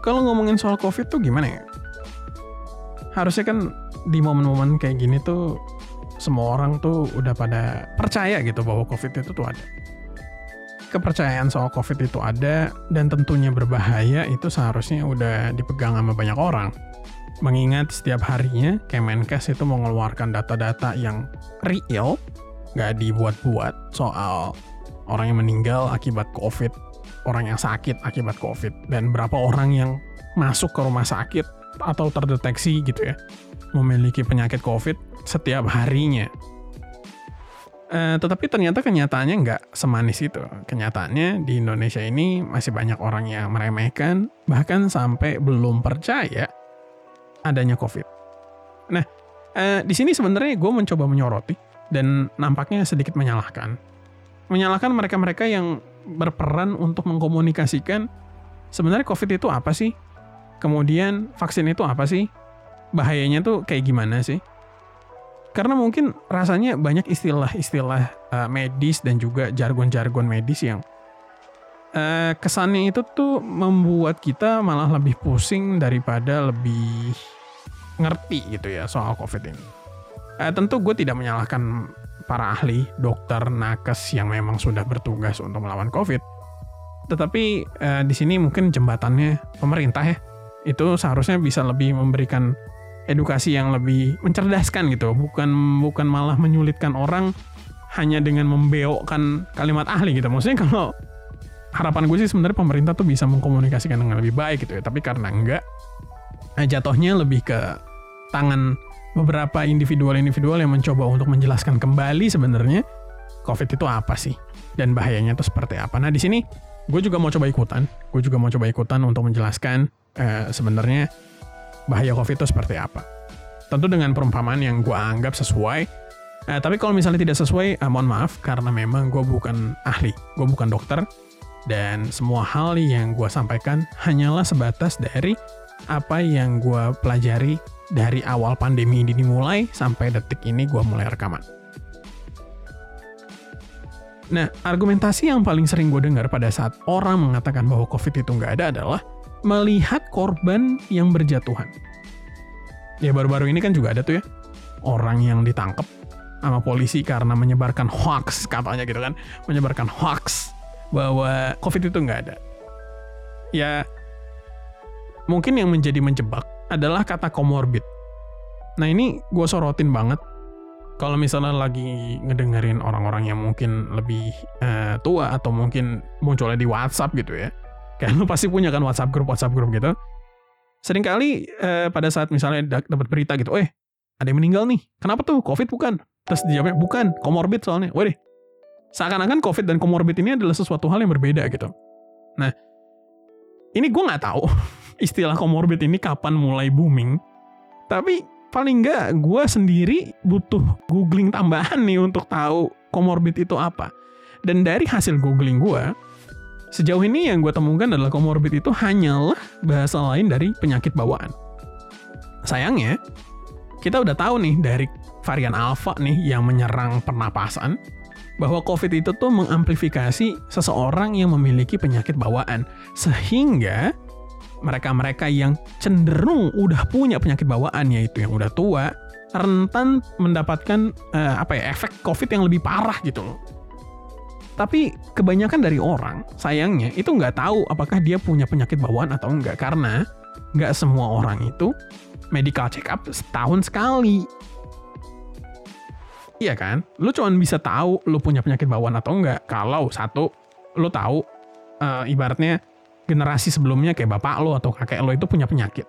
Kalau ngomongin soal COVID tuh gimana ya? Harusnya kan di momen-momen kayak gini tuh semua orang tuh udah pada percaya gitu bahwa COVID itu tuh ada. Kepercayaan soal COVID itu ada dan tentunya berbahaya itu seharusnya udah dipegang sama banyak orang. Mengingat setiap harinya Kemenkes itu mengeluarkan data-data yang real, nggak dibuat-buat soal orang yang meninggal akibat COVID orang yang sakit akibat COVID dan berapa orang yang masuk ke rumah sakit atau terdeteksi gitu ya memiliki penyakit COVID setiap harinya. Uh, tetapi ternyata kenyataannya nggak semanis itu. Kenyataannya di Indonesia ini masih banyak orang yang meremehkan, bahkan sampai belum percaya adanya COVID. Nah, uh, di sini sebenarnya gue mencoba menyoroti dan nampaknya sedikit menyalahkan. Menyalahkan mereka-mereka yang berperan untuk mengkomunikasikan sebenarnya COVID itu apa sih? Kemudian vaksin itu apa sih? Bahayanya tuh kayak gimana sih? Karena mungkin rasanya banyak istilah-istilah uh, medis dan juga jargon-jargon medis yang uh, kesannya itu tuh membuat kita malah lebih pusing daripada lebih ngerti gitu ya soal COVID ini. Uh, tentu gue tidak menyalahkan para ahli, dokter, nakes yang memang sudah bertugas untuk melawan COVID. Tetapi eh, di sini mungkin jembatannya pemerintah ya, itu seharusnya bisa lebih memberikan edukasi yang lebih mencerdaskan gitu, bukan bukan malah menyulitkan orang hanya dengan membeokkan kalimat ahli gitu. Maksudnya kalau harapan gue sih sebenarnya pemerintah tuh bisa mengkomunikasikan dengan lebih baik gitu ya, tapi karena enggak, eh, jatuhnya lebih ke tangan beberapa individual-individual yang mencoba untuk menjelaskan kembali sebenarnya COVID itu apa sih dan bahayanya itu seperti apa. Nah di sini gue juga mau coba ikutan, gue juga mau coba ikutan untuk menjelaskan eh, sebenarnya bahaya COVID itu seperti apa. Tentu dengan perumpamaan yang gue anggap sesuai. Eh, tapi kalau misalnya tidak sesuai, eh, mohon maaf karena memang gue bukan ahli, gue bukan dokter dan semua hal yang gue sampaikan hanyalah sebatas dari apa yang gue pelajari dari awal pandemi ini dimulai sampai detik ini gue mulai rekaman. Nah, argumentasi yang paling sering gue dengar pada saat orang mengatakan bahwa COVID itu nggak ada adalah melihat korban yang berjatuhan. Ya baru-baru ini kan juga ada tuh ya, orang yang ditangkap sama polisi karena menyebarkan hoax katanya gitu kan, menyebarkan hoax bahwa COVID itu nggak ada. Ya, mungkin yang menjadi menjebak adalah kata komorbid. Nah ini gue sorotin banget. Kalau misalnya lagi ngedengerin orang-orang yang mungkin lebih uh, tua atau mungkin munculnya di WhatsApp gitu ya. Kayak lu pasti punya kan WhatsApp grup WhatsApp grup gitu. Seringkali uh, pada saat misalnya dapat berita gitu, eh ada yang meninggal nih. Kenapa tuh? Covid bukan? Terus dijawabnya bukan, komorbid soalnya. Waduh, seakan-akan COVID dan komorbid ini adalah sesuatu hal yang berbeda gitu. Nah, ini gue nggak tahu istilah komorbid ini kapan mulai booming. Tapi paling nggak gue sendiri butuh googling tambahan nih untuk tahu komorbid itu apa. Dan dari hasil googling gue, sejauh ini yang gue temukan adalah komorbid itu hanyalah bahasa lain dari penyakit bawaan. Sayangnya, kita udah tahu nih dari varian alpha nih yang menyerang pernapasan, bahwa COVID itu tuh mengamplifikasi seseorang yang memiliki penyakit bawaan. Sehingga mereka-mereka yang cenderung udah punya penyakit bawaan yaitu yang udah tua rentan mendapatkan uh, apa ya efek COVID yang lebih parah gitu loh. Tapi kebanyakan dari orang sayangnya itu nggak tahu apakah dia punya penyakit bawaan atau enggak karena nggak semua orang itu medical check up setahun sekali. Iya kan? Lu cuma bisa tahu lu punya penyakit bawaan atau enggak kalau satu lu tahu uh, ibaratnya generasi sebelumnya kayak bapak lo atau kakek lo itu punya penyakit.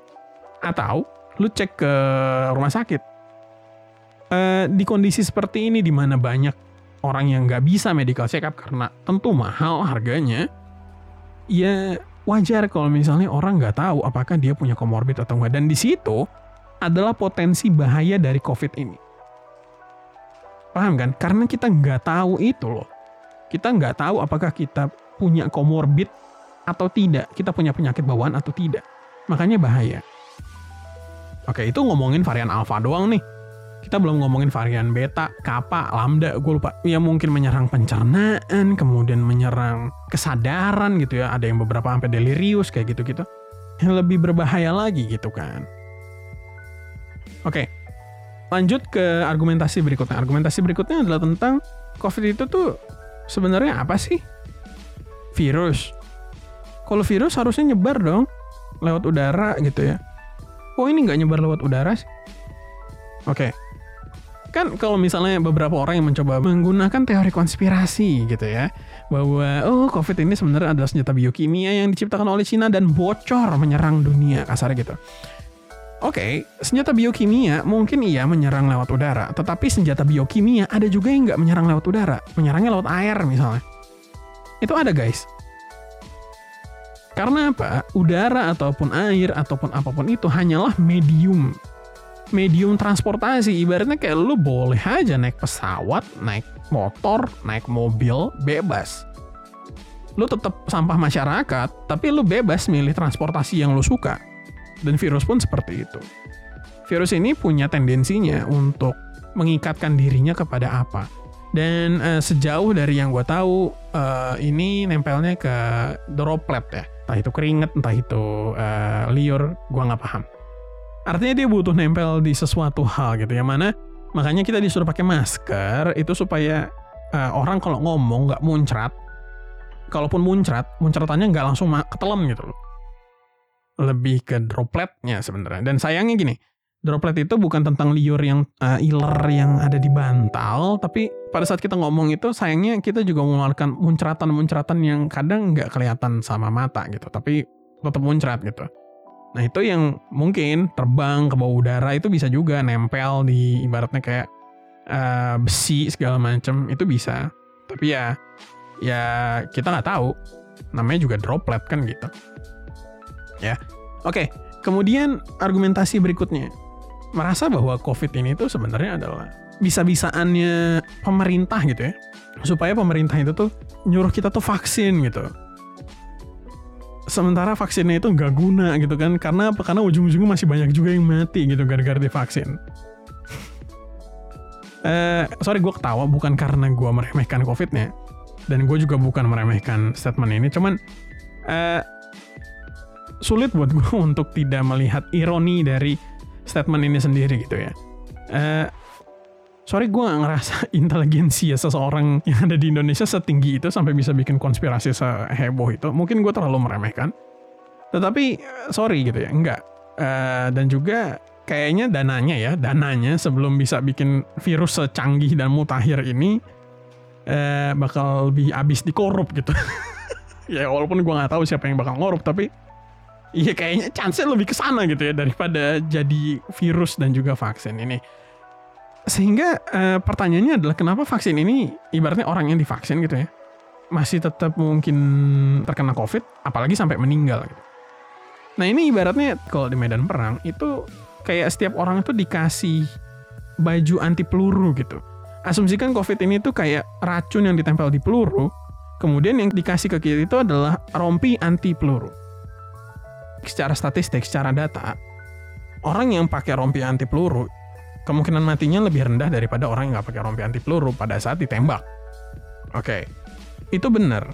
Atau lu cek ke rumah sakit. E, di kondisi seperti ini di mana banyak orang yang nggak bisa medical check up karena tentu mahal harganya, ya wajar kalau misalnya orang nggak tahu apakah dia punya komorbid atau enggak. Dan di situ adalah potensi bahaya dari COVID ini. Paham kan? Karena kita nggak tahu itu loh. Kita nggak tahu apakah kita punya komorbid atau tidak, kita punya penyakit bawaan atau tidak. Makanya bahaya. Oke, itu ngomongin varian alpha doang nih. Kita belum ngomongin varian beta, kappa, lambda, gue lupa. Yang mungkin menyerang pencernaan, kemudian menyerang kesadaran gitu ya. Ada yang beberapa sampai delirius kayak gitu-gitu. Yang lebih berbahaya lagi gitu kan. Oke, lanjut ke argumentasi berikutnya. Argumentasi berikutnya adalah tentang COVID itu tuh sebenarnya apa sih? Virus. Kalau virus harusnya nyebar dong lewat udara gitu ya. Oh ini nggak nyebar lewat udara sih? Oke, kan kalau misalnya beberapa orang yang mencoba menggunakan teori konspirasi gitu ya bahwa oh covid ini sebenarnya adalah senjata biokimia yang diciptakan oleh Cina dan bocor menyerang dunia kasar gitu Oke, okay, senjata biokimia mungkin iya menyerang lewat udara, tetapi senjata biokimia ada juga yang nggak menyerang lewat udara, menyerangnya lewat air misalnya. Itu ada guys. Karena apa? Udara ataupun air ataupun apa pun itu hanyalah medium. Medium transportasi. Ibaratnya kayak lu boleh aja naik pesawat naik motor naik mobil bebas. Lu tetap sampah masyarakat tapi lu bebas milih transportasi yang lu suka. Dan virus pun seperti itu. Virus ini punya tendensinya untuk mengikatkan dirinya kepada apa. Dan uh, sejauh dari yang gue tahu uh, ini nempelnya ke droplet ya entah itu keringet entah itu uh, liur gue nggak paham Artinya dia butuh nempel di sesuatu hal gitu yang mana makanya kita disuruh pakai masker itu supaya uh, orang kalau ngomong nggak muncrat. Kalaupun muncrat, muntratannya nggak langsung ketelan gitu loh. Lebih ke dropletnya sebenarnya. Dan sayangnya gini, droplet itu bukan tentang liur yang uh, iler yang ada di bantal, tapi pada saat kita ngomong itu sayangnya kita juga mengeluarkan muncratan-muncratan yang kadang nggak kelihatan sama mata gitu, tapi tetap muncrat gitu. Nah itu yang mungkin terbang ke bawah udara itu bisa juga nempel di ibaratnya kayak uh, besi segala macam itu bisa. Tapi ya ya kita nggak tahu. Namanya juga droplet kan gitu. Ya. Oke, kemudian argumentasi berikutnya. Merasa bahwa COVID ini tuh sebenarnya adalah bisa-bisaannya pemerintah gitu ya. Supaya pemerintah itu tuh nyuruh kita tuh vaksin gitu. Sementara vaksinnya itu nggak guna gitu kan karena apa? Karena ujung-ujungnya masih banyak juga yang mati gitu gara-gara divaksin. Eh sorry gue ketawa bukan karena gue meremehkan covidnya dan gue juga bukan meremehkan statement ini. Cuman eh sulit buat gue untuk tidak melihat ironi dari statement ini sendiri gitu ya eh sorry gue gak ngerasa ya seseorang yang ada di Indonesia setinggi itu sampai bisa bikin konspirasi seheboh itu. Mungkin gue terlalu meremehkan. Tetapi sorry gitu ya, enggak. Uh, dan juga kayaknya dananya ya, dananya sebelum bisa bikin virus secanggih dan mutakhir ini uh, bakal lebih abis dikorup gitu. ya walaupun gue nggak tahu siapa yang bakal ngorup, tapi iya kayaknya chance lebih ke sana gitu ya daripada jadi virus dan juga vaksin ini sehingga uh, pertanyaannya adalah kenapa vaksin ini ibaratnya orang yang divaksin gitu ya masih tetap mungkin terkena covid apalagi sampai meninggal gitu. Nah ini ibaratnya kalau di medan perang itu kayak setiap orang itu dikasih baju anti peluru gitu. Asumsikan covid ini tuh kayak racun yang ditempel di peluru, kemudian yang dikasih ke kita itu adalah rompi anti peluru. Secara statistik, secara data, orang yang pakai rompi anti peluru kemungkinan matinya lebih rendah daripada orang yang nggak pakai rompi anti peluru pada saat ditembak. Oke, okay. itu benar.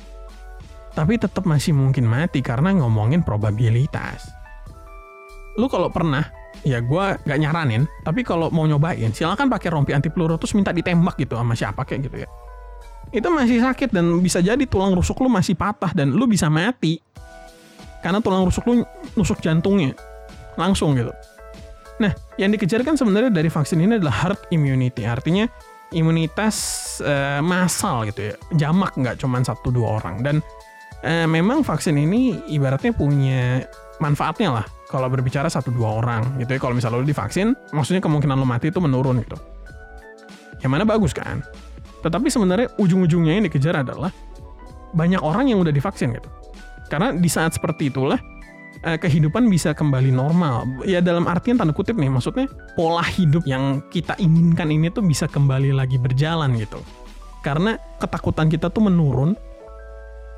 Tapi tetap masih mungkin mati karena ngomongin probabilitas. Lu kalau pernah, ya gue gak nyaranin, tapi kalau mau nyobain, silakan pakai rompi anti peluru terus minta ditembak gitu sama siapa kayak gitu ya. Itu masih sakit dan bisa jadi tulang rusuk lu masih patah dan lu bisa mati. Karena tulang rusuk lu nusuk jantungnya. Langsung gitu. Nah, yang dikejar kan sebenarnya dari vaksin ini adalah herd immunity, artinya imunitas uh, massal gitu ya, jamak nggak cuma satu dua orang. Dan uh, memang vaksin ini ibaratnya punya manfaatnya lah kalau berbicara satu dua orang gitu ya. Kalau misalnya lo divaksin, maksudnya kemungkinan lo mati itu menurun gitu. Yang mana bagus kan? Tetapi sebenarnya ujung-ujungnya yang dikejar adalah banyak orang yang udah divaksin gitu. Karena di saat seperti itulah uh, kehidupan bisa kembali normal. Ya dalam artian tanda kutip nih, maksudnya pola hidup yang kita inginkan ini tuh bisa kembali lagi berjalan gitu. Karena ketakutan kita tuh menurun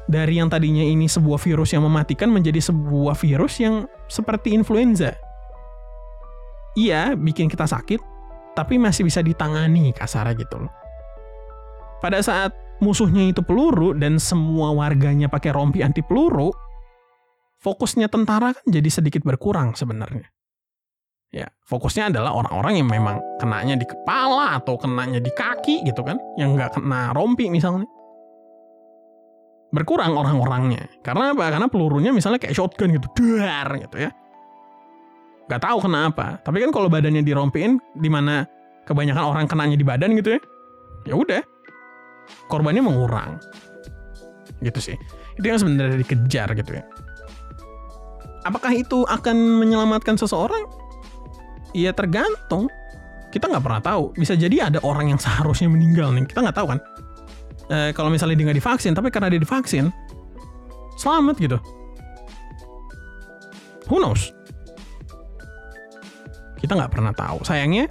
dari yang tadinya ini sebuah virus yang mematikan menjadi sebuah virus yang seperti influenza. Iya, bikin kita sakit, tapi masih bisa ditangani kasarnya gitu loh. Pada saat musuhnya itu peluru dan semua warganya pakai rompi anti peluru, fokusnya tentara kan jadi sedikit berkurang sebenarnya. Ya, fokusnya adalah orang-orang yang memang kenanya di kepala atau kenanya di kaki gitu kan, yang nggak kena rompi misalnya. Berkurang orang-orangnya. Karena apa? Karena pelurunya misalnya kayak shotgun gitu, dar gitu ya. Gak tahu kenapa. Tapi kan kalau badannya dirompiin, di mana kebanyakan orang kenanya di badan gitu ya, ya udah, korbannya mengurang. Gitu sih. Itu yang sebenarnya dikejar gitu ya. Apakah itu akan menyelamatkan seseorang? Iya tergantung. Kita nggak pernah tahu. Bisa jadi ada orang yang seharusnya meninggal nih. Kita nggak tahu kan. E, kalau misalnya dia nggak divaksin, tapi karena dia divaksin, selamat gitu. Who knows? Kita nggak pernah tahu. Sayangnya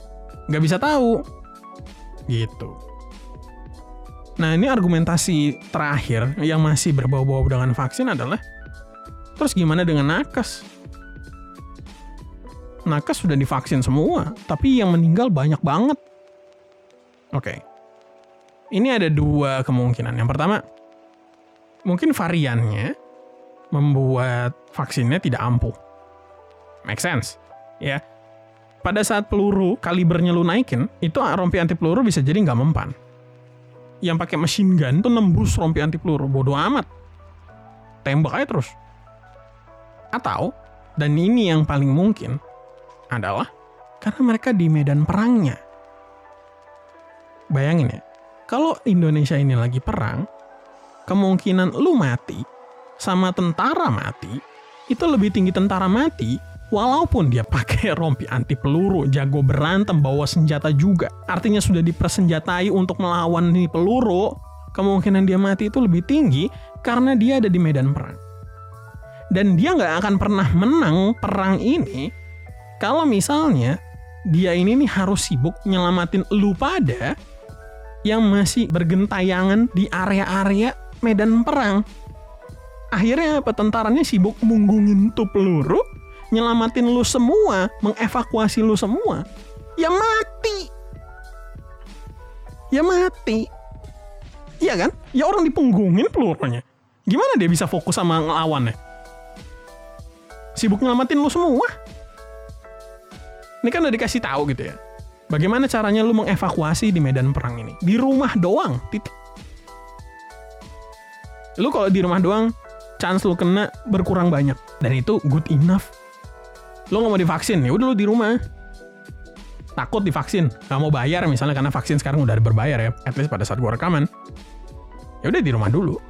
nggak bisa tahu. Gitu. Nah ini argumentasi terakhir yang masih berbau-bau dengan vaksin adalah terus gimana dengan nakes? nakes sudah divaksin semua, tapi yang meninggal banyak banget. Oke. Okay. Ini ada dua kemungkinan. Yang pertama, mungkin variannya membuat vaksinnya tidak ampuh. Make sense. Ya. Pada saat peluru kalibernya lu naikin, itu rompi anti peluru bisa jadi nggak mempan. Yang pakai machine gun tuh nembus rompi anti peluru, bodoh amat. Tembak aja terus. Atau, dan ini yang paling mungkin, adalah karena mereka di medan perangnya. Bayangin ya, kalau Indonesia ini lagi perang, kemungkinan lu mati sama tentara mati itu lebih tinggi tentara mati walaupun dia pakai rompi anti peluru, jago berantem, bawa senjata juga. Artinya sudah dipersenjatai untuk melawan nih peluru, kemungkinan dia mati itu lebih tinggi karena dia ada di medan perang. Dan dia nggak akan pernah menang perang ini kalau misalnya dia ini nih harus sibuk nyelamatin lu pada yang masih bergentayangan di area-area medan perang. Akhirnya apa? Tentaranya sibuk munggungin tuh peluru, nyelamatin lu semua, mengevakuasi lu semua. Ya mati. Ya mati. Iya kan? Ya orang dipunggungin pelurunya. Gimana dia bisa fokus sama ngelawannya? Sibuk nyelamatin lu semua. Ini kan udah dikasih tahu gitu ya. Bagaimana caranya lu mengevakuasi di medan perang ini? Di rumah doang, titik. Lu kalau di rumah doang, chance lu kena berkurang banyak. Dan itu good enough. Lu nggak mau divaksin, ya udah lu di rumah. Takut divaksin, nggak mau bayar misalnya karena vaksin sekarang udah berbayar ya. At least pada saat gua rekaman. Ya udah di rumah dulu.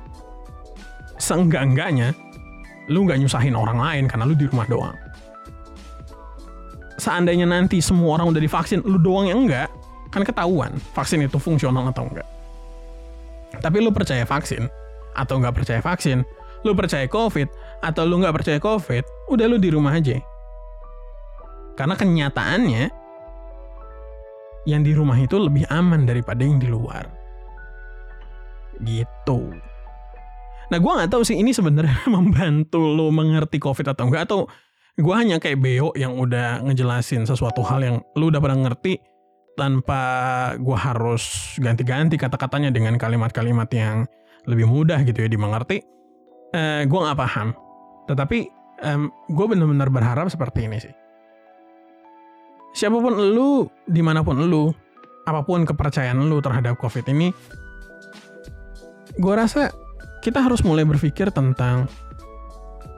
Seenggak-enggaknya, lu nggak nyusahin orang lain karena lu di rumah doang seandainya nanti semua orang udah divaksin, lu doang yang enggak, kan ketahuan vaksin itu fungsional atau enggak. Tapi lu percaya vaksin atau enggak percaya vaksin, lu percaya COVID atau lu enggak percaya COVID, udah lu di rumah aja. Karena kenyataannya yang di rumah itu lebih aman daripada yang di luar. Gitu. Nah, gue nggak tahu sih ini sebenarnya membantu lo mengerti COVID atau enggak atau gue hanya kayak Beo yang udah ngejelasin sesuatu hal yang lu udah pernah ngerti tanpa gue harus ganti-ganti kata-katanya dengan kalimat-kalimat yang lebih mudah gitu ya dimengerti. Eh, gue nggak paham. Tetapi um, gue benar-benar berharap seperti ini sih. Siapa pun lu, di mana pun lu, apa pun kepercayaan lu terhadap COVID ini, gue rasa kita harus mulai berpikir tentang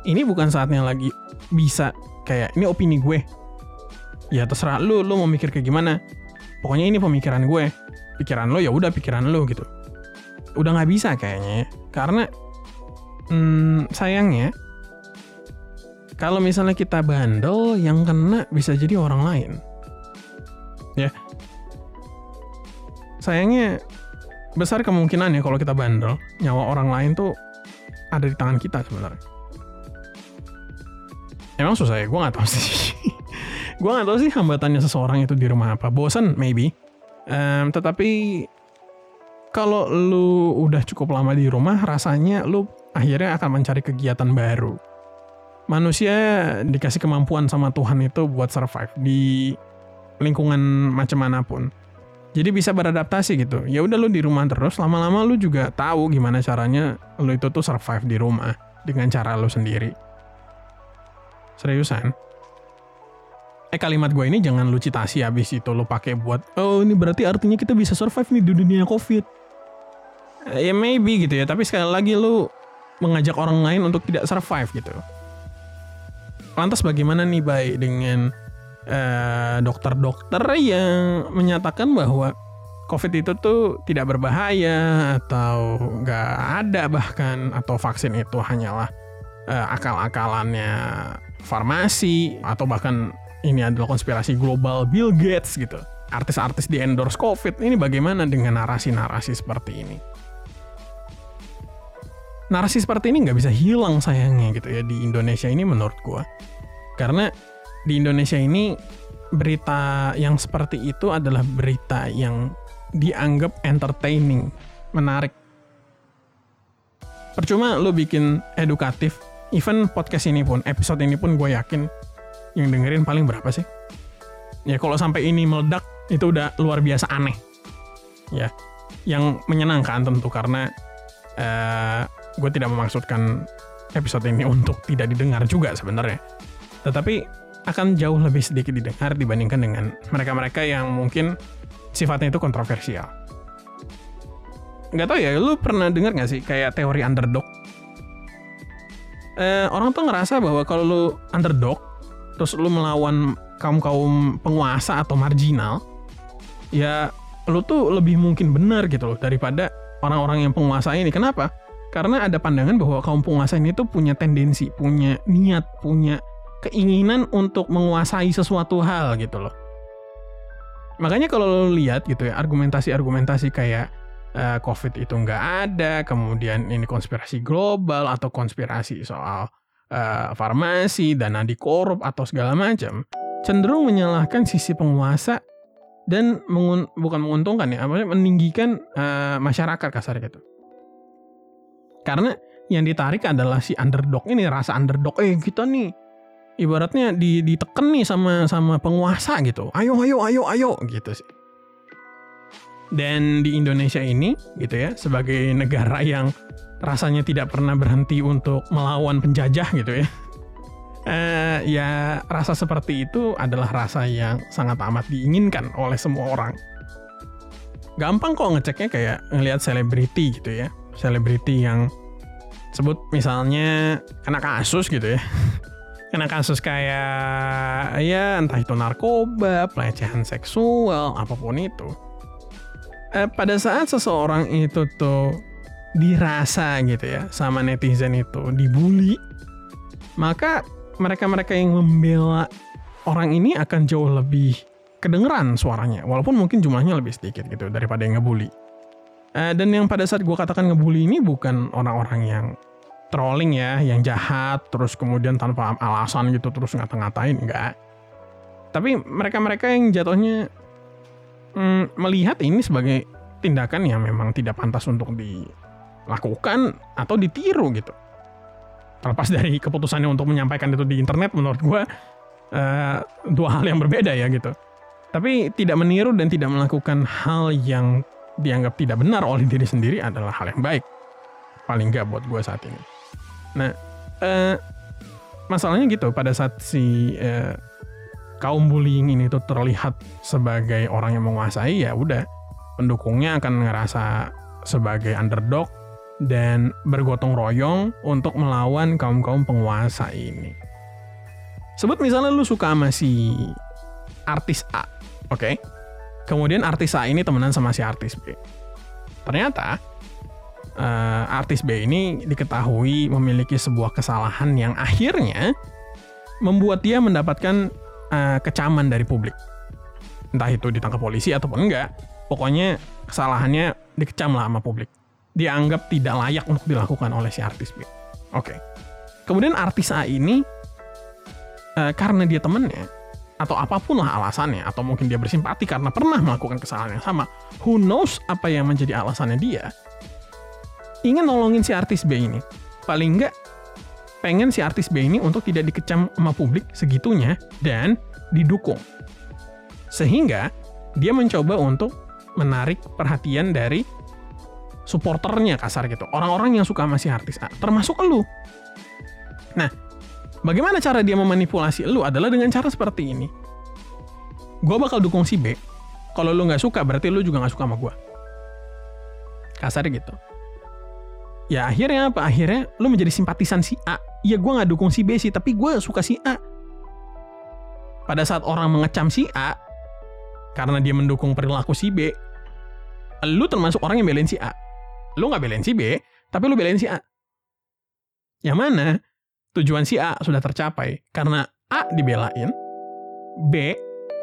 ini bukan saatnya lagi bisa kayak ini opini gue. Ya terserah lu lu mau mikir kayak gimana. Pokoknya ini pemikiran gue. Pikiran lo ya udah pikiran lo gitu. Udah nggak bisa kayaknya karena hmm, sayangnya kalau misalnya kita bandel yang kena bisa jadi orang lain ya sayangnya besar kemungkinan ya kalau kita bandel nyawa orang lain tuh ada di tangan kita sebenarnya Emang susah ya? Gue gak tau sih. gue gak tau sih hambatannya seseorang itu di rumah apa. Bosan, maybe. Um, tetapi kalau lu udah cukup lama di rumah, rasanya lu akhirnya akan mencari kegiatan baru. Manusia dikasih kemampuan sama Tuhan itu buat survive di lingkungan macam mana pun. Jadi bisa beradaptasi gitu. Ya udah lu di rumah terus, lama-lama lu juga tahu gimana caranya lu itu tuh survive di rumah dengan cara lu sendiri. Seriusan. Eh kalimat gue ini jangan lu citasi habis itu lu pakai buat oh ini berarti artinya kita bisa survive nih di dunia Covid. Eh, ya maybe gitu ya, tapi sekali lagi lu mengajak orang lain untuk tidak survive gitu. Lantas bagaimana nih baik dengan Eh, dokter-dokter yang menyatakan bahwa COVID itu tuh tidak berbahaya atau nggak ada bahkan atau vaksin itu hanyalah uh, akal-akalannya farmasi atau bahkan ini adalah konspirasi global Bill Gates gitu. Artis-artis di endorse COVID ini bagaimana dengan narasi-narasi seperti ini? Narasi seperti ini nggak bisa hilang sayangnya gitu ya di Indonesia ini menurut gua. Karena di Indonesia ini berita yang seperti itu adalah berita yang dianggap entertaining, menarik. Percuma lo bikin edukatif, even podcast ini pun, episode ini pun gue yakin yang dengerin paling berapa sih? Ya kalau sampai ini meledak, itu udah luar biasa aneh. Ya, yang menyenangkan tentu karena uh, gue tidak memaksudkan episode ini untuk tidak didengar juga sebenarnya. Tetapi akan jauh lebih sedikit didengar dibandingkan dengan mereka-mereka yang mungkin sifatnya itu kontroversial. Nggak tahu ya, lu pernah dengar nggak sih kayak teori underdog? Eh, orang tuh ngerasa bahwa kalau lu underdog, terus lu melawan kaum-kaum penguasa atau marginal, ya lu tuh lebih mungkin benar gitu loh daripada orang-orang yang penguasa ini. Kenapa? Karena ada pandangan bahwa kaum penguasa ini tuh punya tendensi, punya niat, punya keinginan untuk menguasai sesuatu hal gitu loh. Makanya kalau lo lihat gitu ya, argumentasi-argumentasi kayak uh, COVID itu nggak ada, kemudian ini konspirasi global atau konspirasi soal uh, farmasi, dana dikorup atau segala macam, cenderung menyalahkan sisi penguasa dan mengun bukan menguntungkan ya, apa meninggikan uh, masyarakat kasar gitu. Karena yang ditarik adalah si underdog ini rasa underdog, eh kita nih ibaratnya di, diteken nih sama sama penguasa gitu. Ayo ayo ayo ayo gitu sih. Dan di Indonesia ini gitu ya sebagai negara yang rasanya tidak pernah berhenti untuk melawan penjajah gitu ya. Uh, ya rasa seperti itu adalah rasa yang sangat amat diinginkan oleh semua orang. Gampang kok ngeceknya kayak ngelihat selebriti gitu ya. Selebriti yang sebut misalnya kena kasus gitu ya. kena kasus kayak ya entah itu narkoba, pelecehan seksual, apa pun itu. Eh, pada saat seseorang itu tuh dirasa gitu ya sama netizen itu dibully, maka mereka-mereka yang membela orang ini akan jauh lebih kedengeran suaranya, walaupun mungkin jumlahnya lebih sedikit gitu daripada yang ngebully. Eh, dan yang pada saat gue katakan ngebully ini bukan orang-orang yang trolling ya yang jahat terus kemudian tanpa alasan gitu terus ngata-ngatain enggak. Tapi mereka-mereka yang jatuhnya mm, melihat ini sebagai tindakan yang memang tidak pantas untuk dilakukan atau ditiru gitu. Terlepas dari keputusannya untuk menyampaikan itu di internet menurut gue uh, dua hal yang berbeda ya gitu. Tapi tidak meniru dan tidak melakukan hal yang dianggap tidak benar oleh diri sendiri adalah hal yang baik. Paling nggak buat gue saat ini Nah, eh, masalahnya gitu pada saat si eh, kaum bullying ini tuh terlihat sebagai orang yang menguasai ya udah pendukungnya akan ngerasa sebagai underdog dan bergotong royong untuk melawan kaum-kaum penguasa ini. Sebut misalnya lu suka sama si artis A, oke? Okay? Kemudian artis A ini temenan sama si artis B. Ternyata uh, artis B ini diketahui memiliki sebuah kesalahan yang akhirnya membuat dia mendapatkan uh, kecaman dari publik. Entah itu ditangkap polisi ataupun enggak, pokoknya kesalahannya dikecam lah sama publik. Dianggap tidak layak untuk dilakukan oleh si artis B. Oke. Okay. Kemudian artis A ini uh, karena dia temennya atau apa pun lah alasannya atau mungkin dia bersimpati karena pernah melakukan kesalahan yang sama who knows apa yang menjadi alasannya dia ingin nolongin si artis B ini. Paling enggak pengen si artis B ini untuk tidak dikecam sama publik segitunya dan didukung. Sehingga dia mencoba untuk menarik perhatian dari supporternya kasar gitu. Orang-orang yang suka sama si artis A, termasuk lu. Nah, bagaimana cara dia memanipulasi lu adalah dengan cara seperti ini. Gue bakal dukung si B. Kalau lu nggak suka, berarti lu juga nggak suka sama gue. Kasar gitu. Ya akhirnya apa? Akhirnya lu menjadi simpatisan si A. Ya gue nggak dukung si B sih, tapi gue suka si A. Pada saat orang mengecam si A, karena dia mendukung perilaku si B, lu termasuk orang yang belain si A lu nggak belain si B, tapi lu belain si A. Yang mana tujuan si A sudah tercapai karena A dibelain, B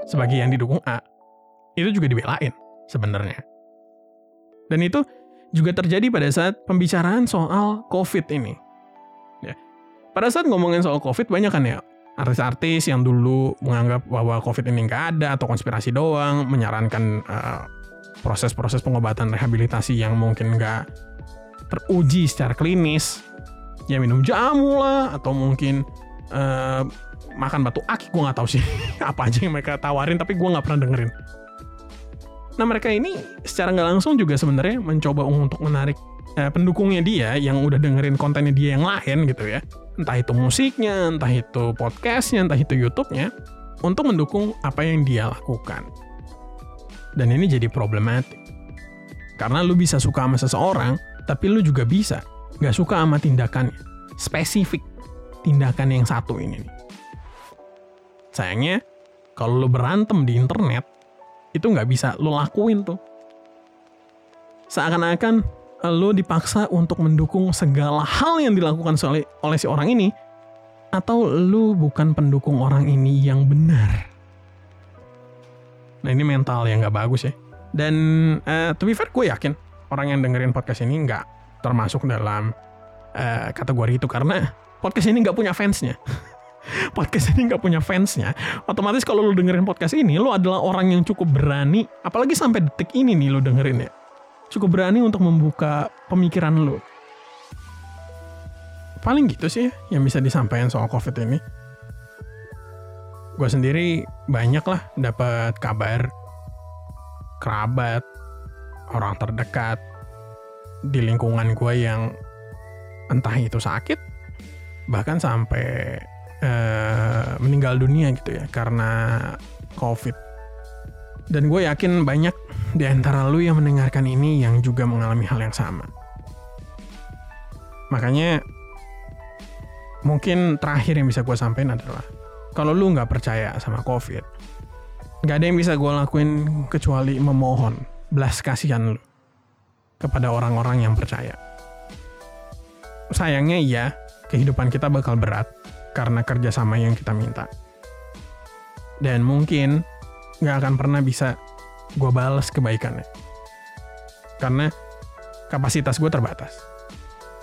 sebagai yang didukung A itu juga dibelain sebenarnya. Dan itu juga terjadi pada saat pembicaraan soal COVID ini. Ya. Pada saat ngomongin soal COVID banyak kan ya artis-artis yang dulu menganggap bahwa COVID ini nggak ada atau konspirasi doang, menyarankan uh, proses-proses pengobatan rehabilitasi yang mungkin nggak teruji secara klinis ya minum jamu lah atau mungkin uh, makan batu akik gue nggak tahu sih apa aja yang mereka tawarin tapi gue nggak pernah dengerin nah mereka ini secara nggak langsung juga sebenarnya mencoba untuk menarik uh, pendukungnya dia yang udah dengerin kontennya dia yang lain gitu ya entah itu musiknya entah itu podcastnya entah itu YouTube-nya untuk mendukung apa yang dia lakukan dan ini jadi problematik. Karena lu bisa suka sama seseorang, tapi lu juga bisa gak suka sama tindakannya. Spesifik tindakan yang satu ini. Sayangnya, kalau lu berantem di internet, itu nggak bisa lu lakuin tuh. Seakan-akan lu dipaksa untuk mendukung segala hal yang dilakukan oleh, oleh si orang ini, atau lu bukan pendukung orang ini yang benar. Nah ini mental yang nggak bagus ya. Dan uh, to be fair gue yakin orang yang dengerin podcast ini nggak termasuk dalam uh, kategori itu karena podcast ini nggak punya fansnya. podcast ini nggak punya fansnya, otomatis kalau lu dengerin podcast ini, lu adalah orang yang cukup berani, apalagi sampai detik ini nih lu dengerin ya, cukup berani untuk membuka pemikiran lu. Paling gitu sih yang bisa disampaikan soal COVID ini. Gue sendiri banyak lah dapat kabar kerabat orang terdekat di lingkungan gue yang entah itu sakit bahkan sampai uh, meninggal dunia gitu ya karena covid. Dan gue yakin banyak di antara lu yang mendengarkan ini yang juga mengalami hal yang sama. Makanya mungkin terakhir yang bisa gue sampaikan adalah kalau lu nggak percaya sama COVID, nggak ada yang bisa gue lakuin kecuali memohon belas kasihan lu kepada orang-orang yang percaya. Sayangnya iya, kehidupan kita bakal berat karena kerjasama yang kita minta. Dan mungkin nggak akan pernah bisa gue balas kebaikannya. Karena kapasitas gue terbatas.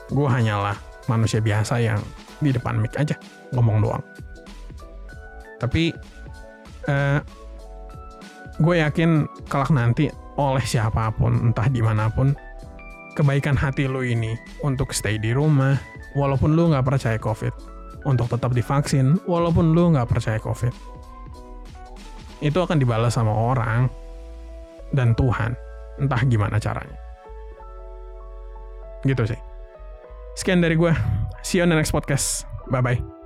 Gue hanyalah manusia biasa yang di depan mic aja, ngomong doang. Tapi uh, gue yakin kelak nanti oleh siapa pun, entah di mana pun, kebaikan hati lo ini untuk stay di rumah, walaupun lo nggak percaya COVID, untuk tetap divaksin, walaupun lo nggak percaya COVID, itu akan dibalas sama orang dan Tuhan, entah gimana caranya. Gitu sih. Sekian dari gue. See you on the next podcast. Bye-bye.